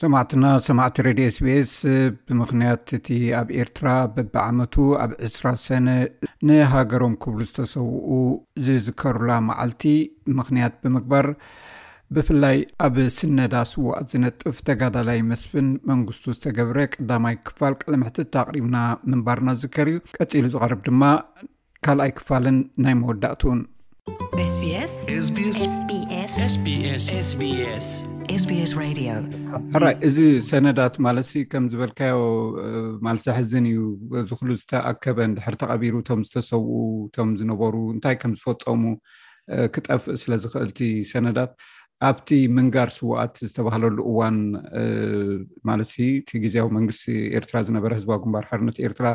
ሰማዕትና ሰማዕቲ ረድዮ ስቤስ ብምኽንያት እቲ ኣብ ኤርትራ በብዓመቱ ኣብ ዕስራ ሰነ ንሃገሮም ክብሉ ዝተሰውኡ ዝዝከሩላ መዓልቲ ምኽንያት ብምግባር ብፍላይ ኣብ ስነዳ ስዋኣት ዝነጥፍ ተጋዳላይ መስፍን መንግስቱ ዝተገብረ ቀዳማይ ክፋል ቀለምሕትት ኣቅሪብና ምንባርና ዝከር እዩ ቀፂሉ ዝቀርብ ድማ ካልኣይ ክፋልን ናይ መወዳእትኡን። ሕራይ እዚ ሰነዳት ማለት ከም ዝበልካዮ ማለት ዘሕዝን እዩ ዝክሉ ዝተኣከበ ንድሕር ተቐቢሩ እቶም ዝተሰብኡ እቶም ዝነበሩ እንታይ ከም ዝፈፀሙ ክጠፍእ ስለ ዝኽእልቲ ሰነዳት ኣብቲ ምንጋር ስዋኣት ዝተባህለሉ እዋን ማለት እቲ ግዜያዊ መንግስቲ ኤርትራ ዝነበረ ህዝባዊ ግንባር ሓርነት ኤርትራ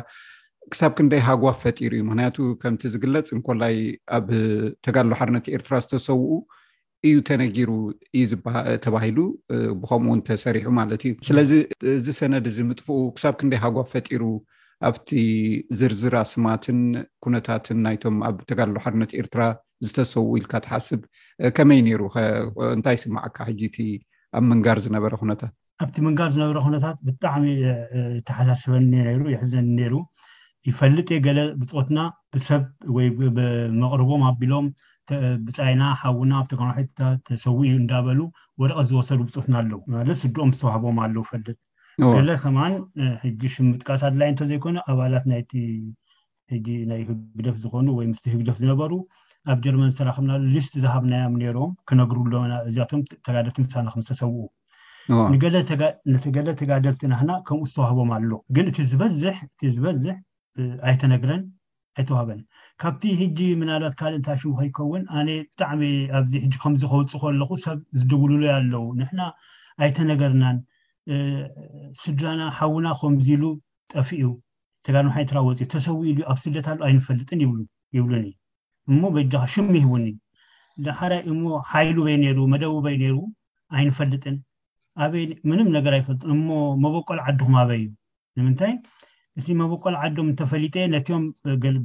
ክሳብ ክንደይ ሃጓፍ ፈጢሩ እዩ ምክንያቱ ከምቲ ዝግለፅ እንኮላይ ኣብ ተጋድሎ ሓርነት ኤርትራ ዝተሰውኡ እዩ ተነጊሩ እዩ ተባሂሉ ብከምኡ እውን ተሰሪሑ ማለት እዩ ስለዚ እዚ ሰነድ እዚ ምጥፍኡ ክሳብ ክንደይ ሃጓፍ ፈጢሩ ኣብቲ ዝርዝር ኣስማትን ኩነታትን ናይቶም ኣብ ተጋድሎ ሓርነት ኤርትራ ዝተሰው ኢልካ ትሓስብ ከመይ ነይሩ እንታይ ስማዓካ ሕጂ እቲ ኣብ ምንጋር ዝነበረ ኩነታት ኣብቲ ምንጋር ዝነበረ ኩነታት ብጣዕሚ ተሓሳስበኒ ነይሩ የሕዝነኒ ነይሩ ይፈልጥ እየ ገለ ብፆትና ብሰብ ወይ ብመቕርቦም ኣቢሎም ብፃይና ሓውና ኣብ ተጋማሒት ተሰው እዩ እንዳበሉ ወረቐት ዝወሰዱ ብፆትና ኣለዉ ማለት ስድኦም ዝተዋህቦም ኣለዉ ፈልጥ ገለ ከማን ሕጂ ሽም ምጥቃስ ኣድላይ እንተዘይኮነ ኣባላት ናይቲ ሕጂ ናይ ህግደፍ ዝኾኑ ወይ ምስቲ ህግደፍ ዝነበሩ ኣብ ጀርመን ዝተራኽብናሉ ሊስት ዝሃብናዮም ነይሮም ክነግሩሎና እዚኣቶም ተጋደልቲ ምሳና ከም ዝተሰውኡ ንገለ ተጋደልቲ ናህና ከምኡ ዝተዋህቦም ኣሎ ግን እቲ ዝበዝሕ እቲ ዝበዝሕ ኣይተነግረን ኣይተዋህበን ካብቲ ሕጂ ምናልባት ካልእ እንታይ ሽሙ ከይከውን ኣነ ብጣዕሚ ኣብዚ ሕጂ ከምዚ ከውፅ ከለኹ ሰብ ዝድውልሉ ኣለዉ ንሕና ኣይተነገርናን ስድራና ሓውና ከምዚ ኢሉ ጠፍኡ ተጋዳላይ ኤርትራ ወጺኡ ተሰዊኡ ድዩ ኣብ ስደት ኣሎ ኣይንፈልጥን ይብሉ ይብሉኒ እሞ በጃኻ ሽም ይህቡኒ ዳሓራይ እሞ ሓይሉ በይ ነይሩ መደቡ በይ ነይሩ ኣይንፈልጥን ኣበይ ምንም ነገር ኣይፈልጥን እሞ መበቆል ዓድኹም ኣበይ እዩ ንምንታይ እቲ መበቆል ዓዶም እንተፈሊጠ ነቲኦም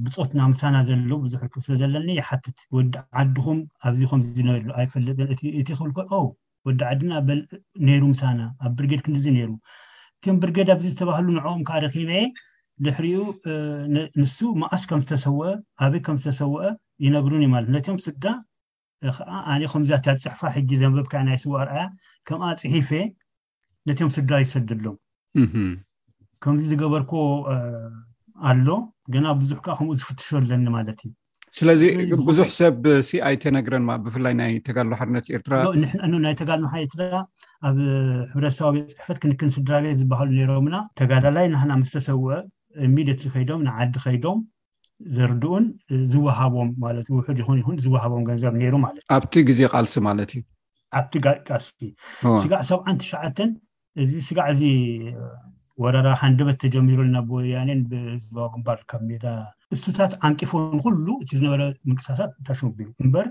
ብፆትና ምሳና ዘሎ ብዙሕ ርክብ ስለ ዘለኒ ይሓትት ወዲ ዓድኹም ኣብዚ ከምዚ ነሉ ኣይፈልጥን እቲ ክብል ኦ ወዲ ዓድና በል ነይሩ ምሳና ኣብ ብርጌድ ክንድዚ ነይሩ እቲም ብርጌድ ኣብዚ ዝተባህሉ ንዕኦም ከዓ ረኪበ ድሕሪኡ ንሱ መኣስ ከም ዝተሰወአ ኣበይ ከም ዝተሰወአ ይነግሩኒ ማለት ነቶም ስጋ ከዓ ኣነ ከምዛት ያፅሕፋ ሕጂ ዘንበብካ ናይ ስዋ ኣርኣያ ከምኣ ፅሒፌ ነቶም ስድራ ይሰደሎም ከምዚ ዝገበርክዎ ኣሎ ገና ብዙሕ ከዓ ከምኡ ዝፍትሾ ኣለኒ ማለት እዩ ስለዚ ብዙሕ ሰብ ሲ ኣይተነግረን ማ ብፍላይ ናይ ተጋድሎ ሓርነት ኤርትራ ናይ ተጋድሎ ሓ ኤርትራ ኣብ ሕብረተሰባ ቤት ፅሕፈት ክንክን ስድራ ቤት ዝበሃሉ ነይሮምና ተጋዳላይ ናህና ምስ ተሰውዐ ኢሚድትሊ ከይዶም ንዓዲ ከይዶም ዘርድኡን ዝወሃቦም ማለት ውሑድ ይኹን ይኹን ዝወሃቦም ገንዘብ ነይሩ ማለት ኣብቲ ግዜ ቃልሲ ማለት እዩ ኣብቲ ቃልሲ ስጋዕ ሰብዓን ትሽዓተን እዚ ስጋዕ እዚ ወረራ ሃንደበት ተጀሚሩልና ብወያኔን ብህዝባዊ ግንባር ካብ ሜዳ እሱታት ዓንቂፎ ንኩሉ እቲ ዝነበረ ምንቅስቃሳት ተሽምቢሩ እምበር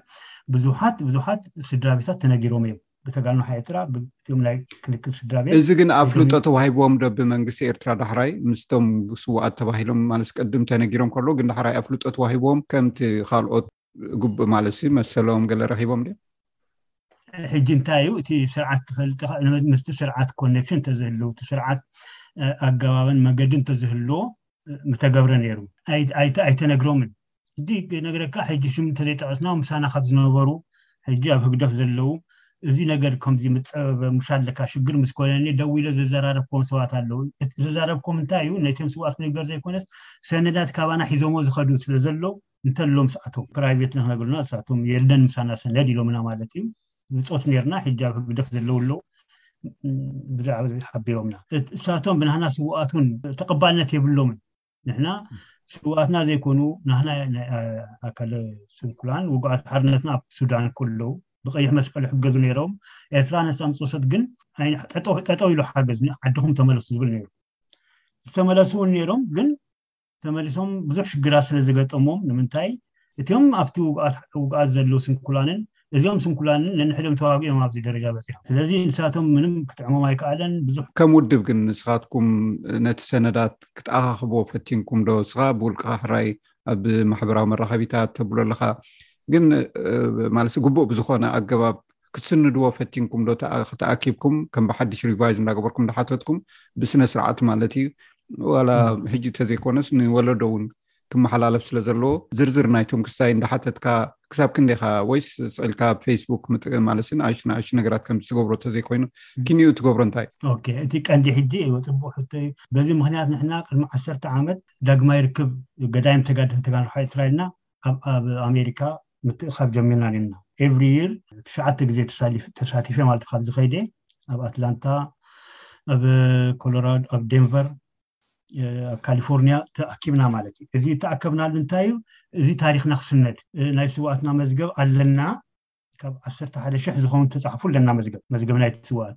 ብዙሓት ብዙሓት ስድራ ቤታት ተነጊሮም እዮም ብተጋኑ ኤርትራ ብም ናይ ክንክል ስድራ ቤት እዚ ግን ኣፍልጦ ተዋሂቦም ዶ ብመንግስቲ ኤርትራ ዳሕራይ ምስቶም ስዋኣት ተባሂሎም ማለት ቅድም ተነጊሮም ከሎ ግን ዳሕራይ ኣፍልጦ ተዋሂቦም ከምቲ ካልኦት ግቡእ ማለት ሲ መሰሎም ገለ ረኪቦም ድዮም ሕጂ እንታይ እዩ እቲ ስርዓት ትፈልጥ ምስቲ ስርዓት ኮኔክሽን እንተዝህልው እቲ ስርዓት ኣገባብን መገዲ እንተዝህልዎ ምተገብረ ነይሩ ኣይተነግሮምን ሕጂ ነገረካ ሕጂ ሽም እንተዘይጠቐስና ምሳና ካብ ዝነበሩ ሕጂ ኣብ ህግደፍ ዘለው እዚ ነገር ከምዚ ምፀበበ ምሻ ኣለካ ሽግር ምስ ኮነኒ ደው ኢለ ዘዘራረብኮም ሰባት ኣለው ዘዛረብኮም እንታይ እዩ ነቶም ስውኣት ነገር ዘይኮነስ ሰነዳት ካባና ሒዞሞ ዝኸዱ ስለ ዘለው እንተሎ ምስኣቶም ፕራይቬት ንክነግሩና ንሳቶም የለን ምሳና ሰነድ ኢሎምና ማለት እዩ ብፆት ነርና ሕጂ ኣብ ህግደፍ ዘለዉ ኣለዉ ብዛዕባ ሓቢሮምና እሳቶም ብናህና ስውኣት እውን ተቐባልነት የብሎምን ንሕና ስውኣትና ዘይኮኑ ናህና ኣካለ ስንኩላን ውጉዓት ሓርነትና ኣብ ሱዳን ከለዉ ብቀይሕ መስቀል ሕገዙ ነይሮም ኤርትራ ነፃ ምፅወሰት ግን ጠጠው ኢሉ ሓገዝ ዓድኹም ተመለሱ ዝብል ነይሩ ዝተመለሱ እውን ነይሮም ግን ተመሊሶም ብዙሕ ሽግራት ስለ ዘገጠሞም ንምንታይ እቲኦም ኣብቲ ውግኣት ዘለዉ ስንኩላንን እዚኦም ስንኩላንን ነንሕድም ተዋጊኦም ኣብዚ ደረጃ በፂሖም ስለዚ ንሳቶም ምንም ክጥዕሞም ኣይከኣለን ብዙሕ ከም ውድብ ግን ንስኻትኩም ነቲ ሰነዳት ክትኣኻኽቦ ፈቲንኩም ዶ ስኻ ብውልቅኻ ሕራይ ኣብ ማሕበራዊ መራኸቢታት ተብሎ ኣለኻ ግን ማለት ግቡእ ብዝኾነ ኣገባብ ክትስንድዎ ፈቲንኩም ዶ ተኣኪብኩም ከም ብሓድሽ ሪቫይዝ እንዳገበርኩም ዳሓተትኩም ብስነ ስርዓት ማለት እዩ ዋላ ሕጂ ተዘይኮነስ ንወለዶ እውን ክመሓላለፍ ስለ ዘለዎ ዝርዝር ናይቶም ክስታይ እንዳሓተትካ ክሳብ ክንደኻ ወይስ ስዕልካ ብ ፌስቡክ ምጥማለሲ ንኣሽ ንኣሽ ነገራት ከም ዝትገብሮ ተዘይኮይኑ ክንኡ ትገብሮ እንታይ እቲ ቀንዲ ሕጂ ፅቡቅ ሕቶ እዩ በዚ ምክንያት ንሕና ቅድሚ ዓሰርተ ዓመት ዳግማይ ርክብ ገዳይም ተጋድልቲ ተጋሩ ሓይልትራይልና ኣብ ኣሜሪካ ምትእኻብ ጀሚርና ኔርና ኤቭሪ ይር ትሽዓተ ግዜ ተሳቲፈ ማለት ካብ ዝኸይደ ኣብ ኣትላንታ ኣብ ኮሎራዶ ኣብ ዴንቨር ኣብ ካሊፎርኒያ ተኣኪብና ማለት እዩ እዚ ተኣከብናሉ እንታይ እዩ እዚ ታሪክና ክስነድ ናይ ስዋኣትና መዝገብ ኣለና ካብ ዓሰርተ ሓደ ሽሕ ዝኸውን ተፃሕፉ ኣለና መዝገብ መዝገብ ናይ ስዋኣት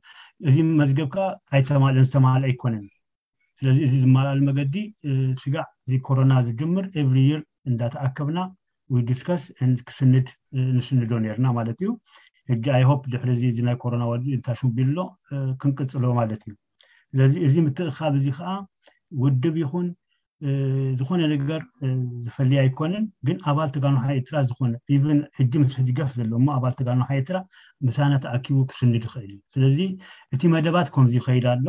እዚ መዝገብ ከዓ ኣይተማልእን ዝተማልአ ኣይኮነን ስለዚ እዚ ዝማልኣሉ መገዲ ስጋዕ እዚ ኮሮና ዝጅምር ኤቭሪ ይር እንዳተኣከብና ዊ ዲስከስ ክስንድ ንስንዶ ነርና ማለት እዩ ሕጂ ኣይሆፕ ድሕሪ እዚ እዚ ናይ ኮሮና ወዲ እንታሽምቢሎ ክንቅፅሎ ማለት እዩ ስለዚ እዚ ምትእኻብ እዚ ከዓ ውድብ ይኹን ዝኾነ ነገር ዝፈልየ ኣይኮነን ግን ኣባል ተጋኑ ሓይ ኤርትራ ዝኾነ ኢቨን ሕጂ ምስ ህግደፍ ዘሎ እሞ ኣባል ተጋኑ ሓይ ኤርትራ ምሳና ተኣኪቡ ክስንድ ይኽእል እዩ ስለዚ እቲ መደባት ከምዚ ይኸይድ ኣሎ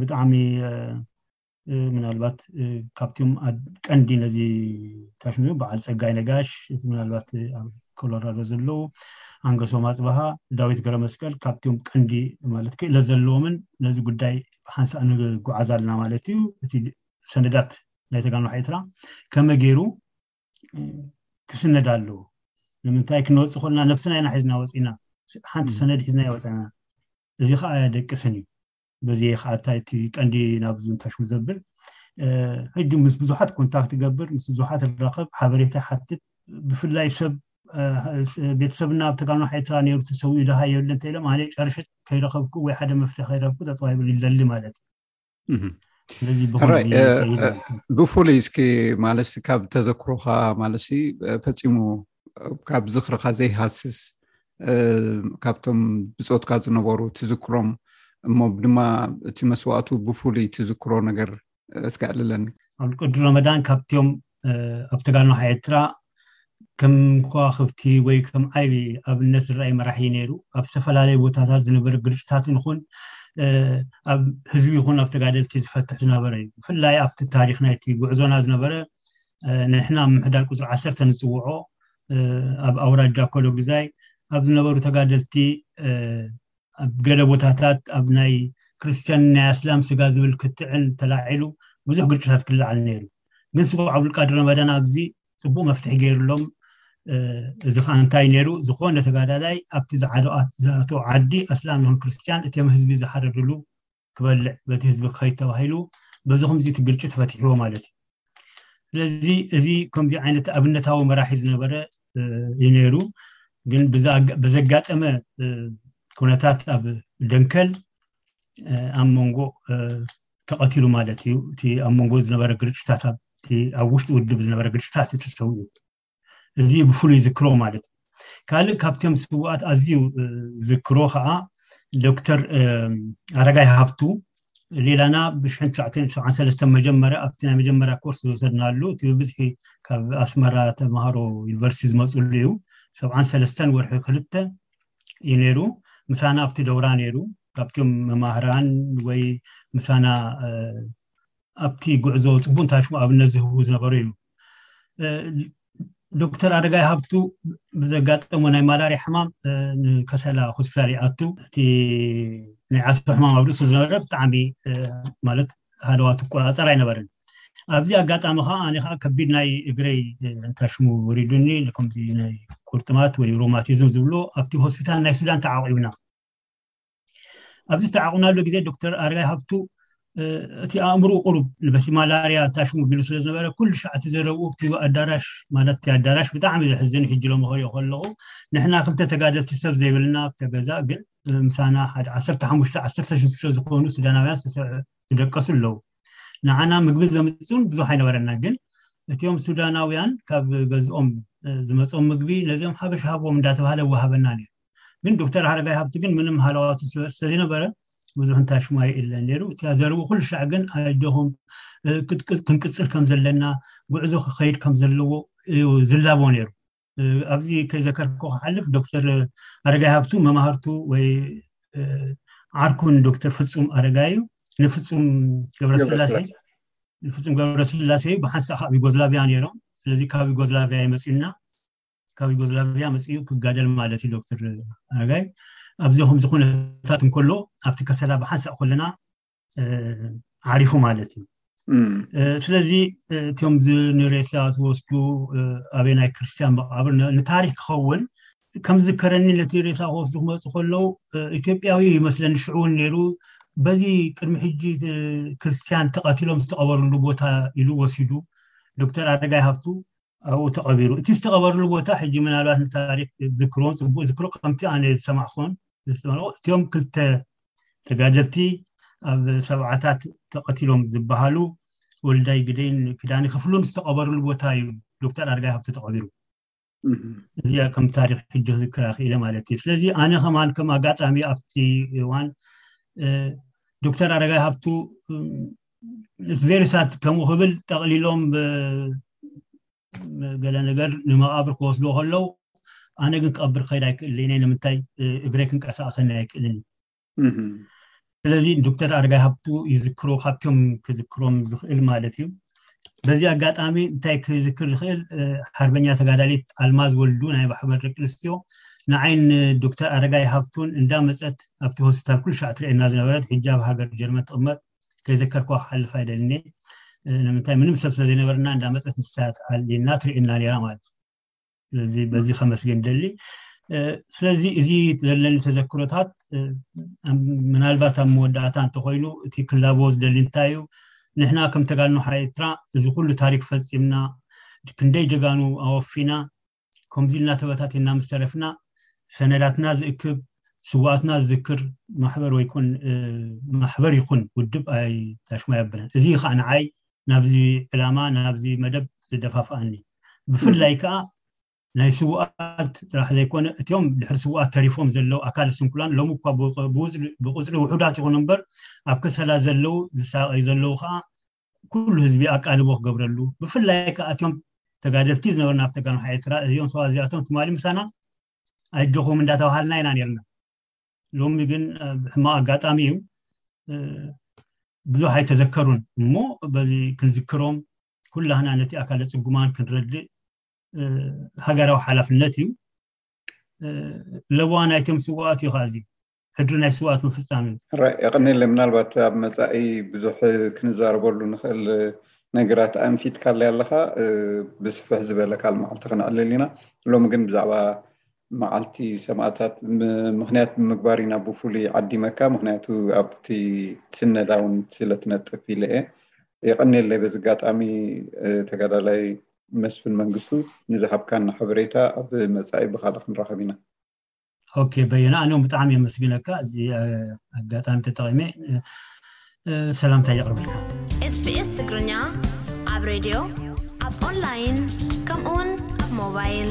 ብጣዕሚ ምናልባት ካብቶም ቀንዲ ነዚ ታሽሙ በዓል ፀጋይ ነጋሽ እቲ ምናልባት ኣብ ኮሎራዶ ዘለዉ ኣንገሶም ኣፅበሃ ዳዊት ገረ መስቀል ካብቶም ቀንዲ ማለት ክእለት ዘለዎምን ነዚ ጉዳይ ሓንሳእ ንጓዓዝ ኣለና ማለት እዩ እቲ ሰነዳት ናይ ተጋኑ ኤርትራ ከመይ ገይሩ ክስነድ ኣለዎ ንምንታይ ክንወፅእ ኮልና ነብስና ኢና ሒዝና ወፂና ሓንቲ ሰነድ ሒዝና ይወፀና እዚ ከዓ ኣየደቅስን እዩ በዚ ከዓ እንታይ እቲ ቀንዲ ናብ ዝንታሹ ዘብል ሕጂ ምስ ብዙሓት ኮንታክት ይገብር ምስ ብዙሓት ራኸብ ሓበሬታ ሓትት ብፍላይ ሰብ ቤተሰብና ኣብ ተጋኑ ሓይትራ ነሩ ተሰዊኡ ድሃ የብለ እንተ ኢሎም ኣነ ጨርሸት ከይረኸብኩ ወይ ሓደ መፍትሒ ከይረብኩ ተጠዋይብል ይደሊ ማለት እዩ ስለዚ ብፍሉይ እስኪ ማለት ካብ ተዘክሮካ ማለት ፈፂሙ ካብ ዝክርካ ዘይሃስስ ካብቶም ብፆትካ ዝነበሩ ትዝክሮም እሞ ድማ እቲ መስዋእቱ ብፍሉይ ትዝክሮ ነገር እስከ ዕልለኒ ኣብቅዱ ረመዳን ካብትም ኣብ ተጋኖ ኤርትራ ከም ከዋኽብቲ ወይ ከም ዓይቢ ኣብነት ዝረኣይ መራሒ እዩ ነይሩ ኣብ ዝተፈላለዩ ቦታታት ዝነበረ ግርጭታት ንኹን ኣብ ህዝቢ ይኹን ኣብ ተጋደልቲ ዝፈትሕ ዝነበረ እዩ ብፍላይ ኣብቲ ታሪክ ናይቲ ጉዕዞና ዝነበረ ንሕና ምሕዳር ቁፅሪ ዓሰርተ ንፅውዖ ኣብ ኣውራጃ ኮሎ ግዛይ ኣብ ዝነበሩ ተጋደልቲ ኣብ ገለ ቦታታት ኣብ ናይ ክርስትያን ናይ ኣስላም ስጋ ዝብል ክትዕን ተላዒሉ ብዙሕ ግጭታት ክለዓል ነይሩ ግን ስቡዕ ዓብዱልቃድር ረመዳን ኣብዚ ፅቡቅ መፍትሒ ገይሩሎም እዚ ከዓ እንታይ ነይሩ ዝኾነ ተጋዳላይ ኣብቲ ዝዓለኣት ዝኣቶ ዓዲ ኣስላም ይኹን ክርስትያን እቶም ህዝቢ ዝሓረድሉ ክበልዕ በቲ ህዝቢ ክኸይድ ተባሂሉ በዚ ከምዚ እቲ ግርጭት ፈቲሕዎ ማለት እዩ ስለዚ እዚ ከምዚ ዓይነት ኣብነታዊ መራሒ ዝነበረ እዩ ነይሩ ግን ብዘጋጠመ ኩነታት ኣብ ደንከል ኣብ መንጎ ተቐቲሉ ማለት እዩ እቲ ኣብ መንጎ ዝነበረ ግርጭታት ኣብቲ ኣብ ውሽጢ ውድብ ዝነበረ ግርጭታት እቲ ሰው እዩ እዚ እዩ ብፍሉይ ዝክሮ ማለት እዩ ካልእ ካብቶም ስውኣት ኣዝዩ ዝክሮ ከዓ ዶክተር ኣረጋይ ሃብቱ ሌላና ብ1973 መጀመርያ ኣብቲ ናይ መጀመርያ ኮርስ ዝወሰድናሉ እቲ ብብዝሒ ካብ ኣስመራ ተምሃሮ ዩኒቨርሲቲ ዝመፅሉ እዩ 73 ወርሒ ክልተ እዩ ነይሩ ምሳና ኣብቲ ደውራ ነይሩ ካብቶም መማህራን ወይ ምሳና ኣብቲ ጉዕዞ ፅቡቅ እንታይ ሽሙ ኣብነት ዝህቡ ዝነበሩ እዩ ዶክተር ኣደጋይ ሃብቱ ብዘጋጠሞ ናይ ማላርያ ሕማም ንከሰላ ሆስፒታል ይኣቱ እቲ ናይ ዓሶ ሕማም ኣብ ርእሱ ዝነበረ ብጣዕሚ ማለት ሃለዋቱ ቆፃፀር ኣይነበርን ኣብዚ ኣጋጣሚ ከዓ ኣነ ከዓ ከቢድ ናይ እግረይ እንታይ ሽሙ ወሪዱኒ ከምዚ ናይ ቁርጥማት ወይ ሮማቲዝም ዝብሎ ኣብቲ ሆስፒታል ናይ ሱዳን ተዓቂብና ኣብዚ ዝተዓቑናሉ ግዜ ዶክተር ኣርጋይ ሃብቱ እቲ ኣእምሩ ቁሩብ ንበቲ ማላርያ ታሽሙ ቢሉ ስለ ዝነበረ ኩሉ ሻዕ እቲ ዘረብኡ እቲ ኣዳራሽ ማለት እቲ ኣዳራሽ ብጣዕሚ ዘሕዝን ሕጂ ሎሚ ክሪኦ ከለኹ ንሕና ክልተ ተጋደልቲ ሰብ ዘይብልና ኣብተ ገዛ ግን ምሳና ሓደ ዓሰርተ ሓሙሽተ ዓሰርተ ሽዱሽተ ዝኾኑ ሱዳናውያን ዝደቀሱ ኣለዉ ንዓና ምግቢ ዘምፅኡን ብዙሕ ኣይነበረና ግን እቲኦም ሱዳናውያን ካብ ገዝኦም ዝመፆም ምግቢ ነዚኦም ሓበሻ ሃቦም እንዳተባሃለ ወሃበና ነይሩ ግን ዶክተር ሃረጋይ ሃብቲ ግን ምንም ሃለዋቱ ስለዘይነበረ ብዙሕ እንታይ ሽሙ ኣይእለን ነይሩ እቲ ዘረቡ ኩሉ ሻዕ ግን ኣጆኹም ክንቅፅል ከም ዘለና ጉዕዞ ክኸይድ ከም ዘለዎ እዩ ዝላቦ ነይሩ ኣብዚ ከይዘከርኩ ክሓልፍ ዶክተር ኣረጋይ ሃብቱ መማህርቱ ወይ ዓርኩን ዶክተር ፍፁም ኣረጋይ እዩ ንፍፁም ገብረስላሴ ንፍፁም ገብረስላሴ ብሓንሳእ ካብ ዩጎዝላቪያ ነይሮም ስለዚ ካብ ዩጎዝላቪያ ይመፅና ካብ ዩጎዝላቪያ መፅኡ ክጋደል ማለት እዩ ዶክተር ኣጋይ ኣብዚ ከምዚ ኩነታት እንከሎ ኣብቲ ከሰላ ብሓንሳእ ከለና ዓሪፉ ማለት እዩ ስለዚ እቶም ንሬሳ ዝወስዱ ኣበይ ናይ ክርስትያን መቃብር ንታሪክ ክኸውን ከም ዝከረኒ ነቲ ሬሳ ክወስዱ ክመፁ ከለው ኢትዮጵያዊ ይመስለኒ ሽዑ እውን ነይሩ በዚ ቅድሚ ሕጂ ክርስትያን ተቐቲሎም ዝተቐበርሉ ቦታ ኢሉ ወሲዱ ዶክተር ኣረጋይ ሃብቱ ኣብኡ ተቐቢሩ እቲ ዝተቐበርሉ ቦታ ሕጂ ምናልባት ንታሪክ ዝክርዎን ፅቡቅ ዝክሮ ከምቲ ኣነ ዝሰማዕኩን ዝሰማዕኩ እትኦም ክልተ ተጋደልቲ ኣብ ሰብዓታት ተቐቲሎም ዝበሃሉ ወልዳይ ግደይን ክዳን ክፍሉን ዝተቐበርሉ ቦታ እዩ ዶክተር ኣርጋይ ሃብቱ ተቐቢሩ እዚኣ ከም ታሪክ ሕጂ ክዝክራ ክኢለ ማለት እዩ ስለዚ ኣነ ከማን ከም ኣጋጣሚ ኣብቲ እዋን ዶክተር ኣረጋይ ሃብቱ ቬሪሳት ከምኡ ክብል ጠቕሊሎም ገለ ነገር ንመቓብር ክወስዶ ከለው ኣነ ግን ክቐብር ክኸይድ ኣይክእልን እየ ንምንታይ እግረ ክንቀሳቀሰኒ ኣይክእልን እዩ ስለዚ ዶክተር ኣረጋይ ሃብቱ ይዝክሮ ካብቶም ክዝክሮም ዝኽእል ማለት እዩ በዚ ኣጋጣሚ እንታይ ክዝክር ዝኽእል ሓርበኛ ተጋዳሊት ኣልማዝ ወልዱ ናይ ማሕበር ደቂ ኣንስትዮ ንዓይን ዶክተር ኣረጋይ ሃብቱን እንዳመፀት ኣብቲ ሆስፒታል ኩሉ ሻዕ ትርእየና ዝነበረት ሕጂ ኣብ ሃገር ጀርመን ትቕመጥ ከይዘከርክዋ ክሓልፍ ኣይደልን እየ ንምንታይ ምንም ሰብ ስለዘይነበርና እንዳመፀት ንሳ ትኣልየና ትርእየና ነራ ማለት እዩ ስለዚ በዚ ከመስገን ደሊ ስለዚ እዚ ዘለኒ ተዘክሮታት ምናልባት ኣብ መወዳእታ እንተኮይኑ እቲ ክላቦ ዝደሊ እንታይ እዩ ንሕና ከም ተጋድኖ ሓኤርትራ እዚ ኩሉ ታሪክ ፈፂምና ክንደይ ጀጋኑ ኣወፊና ከምዚ ኢልና ተበታቲና ምስ ተረፍና ሰነዳትና ዝእክብ ስዋኣትና ዝዝክር ማሕበር ወይኮን ማሕበር ይኹን ውድብ ኣይ ታሽማ የብለን እዚ ከዓ ንዓይ ናብዚ ዕላማ ናብዚ መደብ ዝደፋፍኣኒ ብፍላይ ከዓ ናይ ስዋኣት ጥራሕ ዘይኮነ እትዮም ድሕሪ ስዋኣት ተሪፎም ዘለው ኣካል ስንኩላን ሎሚ እኳ ብቁፅሪ ውሑዳት ይኹኑ እምበር ኣብ ከሰላ ዘለው ዝሳቀዩ ዘለው ከዓ ኩሉ ህዝቢ ኣቃልቦ ክገብረሉ ብፍላይ ከዓ እቶም ተጋደልቲ ዝነበሩ ናብ ተጋንሓ ኤርትራ እዚኦም ሰባ እዚኣቶም ትማሊ ምሳና ኣይጆኹም እንዳተባሃልና ኢና ነርና ሎሚ ግን ብሕማቅ ኣጋጣሚ እዩ ብዙሕ ኣይተዘከሩን እሞ በዚ ክንዝክሮም ኩላህና ነቲ ኣካለ ፅጉማን ክንረድእ ሃገራዊ ሓላፍነት እዩ ለዋ ናይቶም ስዋኣት እዩ ከዓ እዚ ሕድሪ ናይ ስውኣት ምፍፃም እዩ። ሕራይ የቐኔለይ ምናልባት ኣብ መጻኢ ብዙሕ ክንዛረበሉ ንኽእል ነገራት ኣንፊትካለይ ኣለኻ ብስፍሕ ዝበለ ካል መዓልቲ ክንዕልል ኢና ሎሚ ግን ብዛዕባ መዓልቲ ሰማእታት ምክንያት ብምግባር ኢና ብፍሉይ ዓዲመካ ምክንያቱ ኣብቲ ስነዳ እውን ስለ ትነጥፍ ኢለ እየ የቐኔለይ በዚ ኣጋጣሚ ተጋዳላይ መስፍን መንግስቱ ንዝሃብካና ሓበሬታ ኣብ መጻኢ ብካልእ ክንራኸብ ኢና ኦኬ በየነ ኣነ እውን ብጣዕሚ የመስግነካ እዚ ኣጋጣሚ ተጠቒመ ሰላምታ የቕርብልካ ስቢኤስ ትግርኛ ኣብ ሬድዮ ኣብ ኦንላይን ከምኡውን ኣብ ሞባይል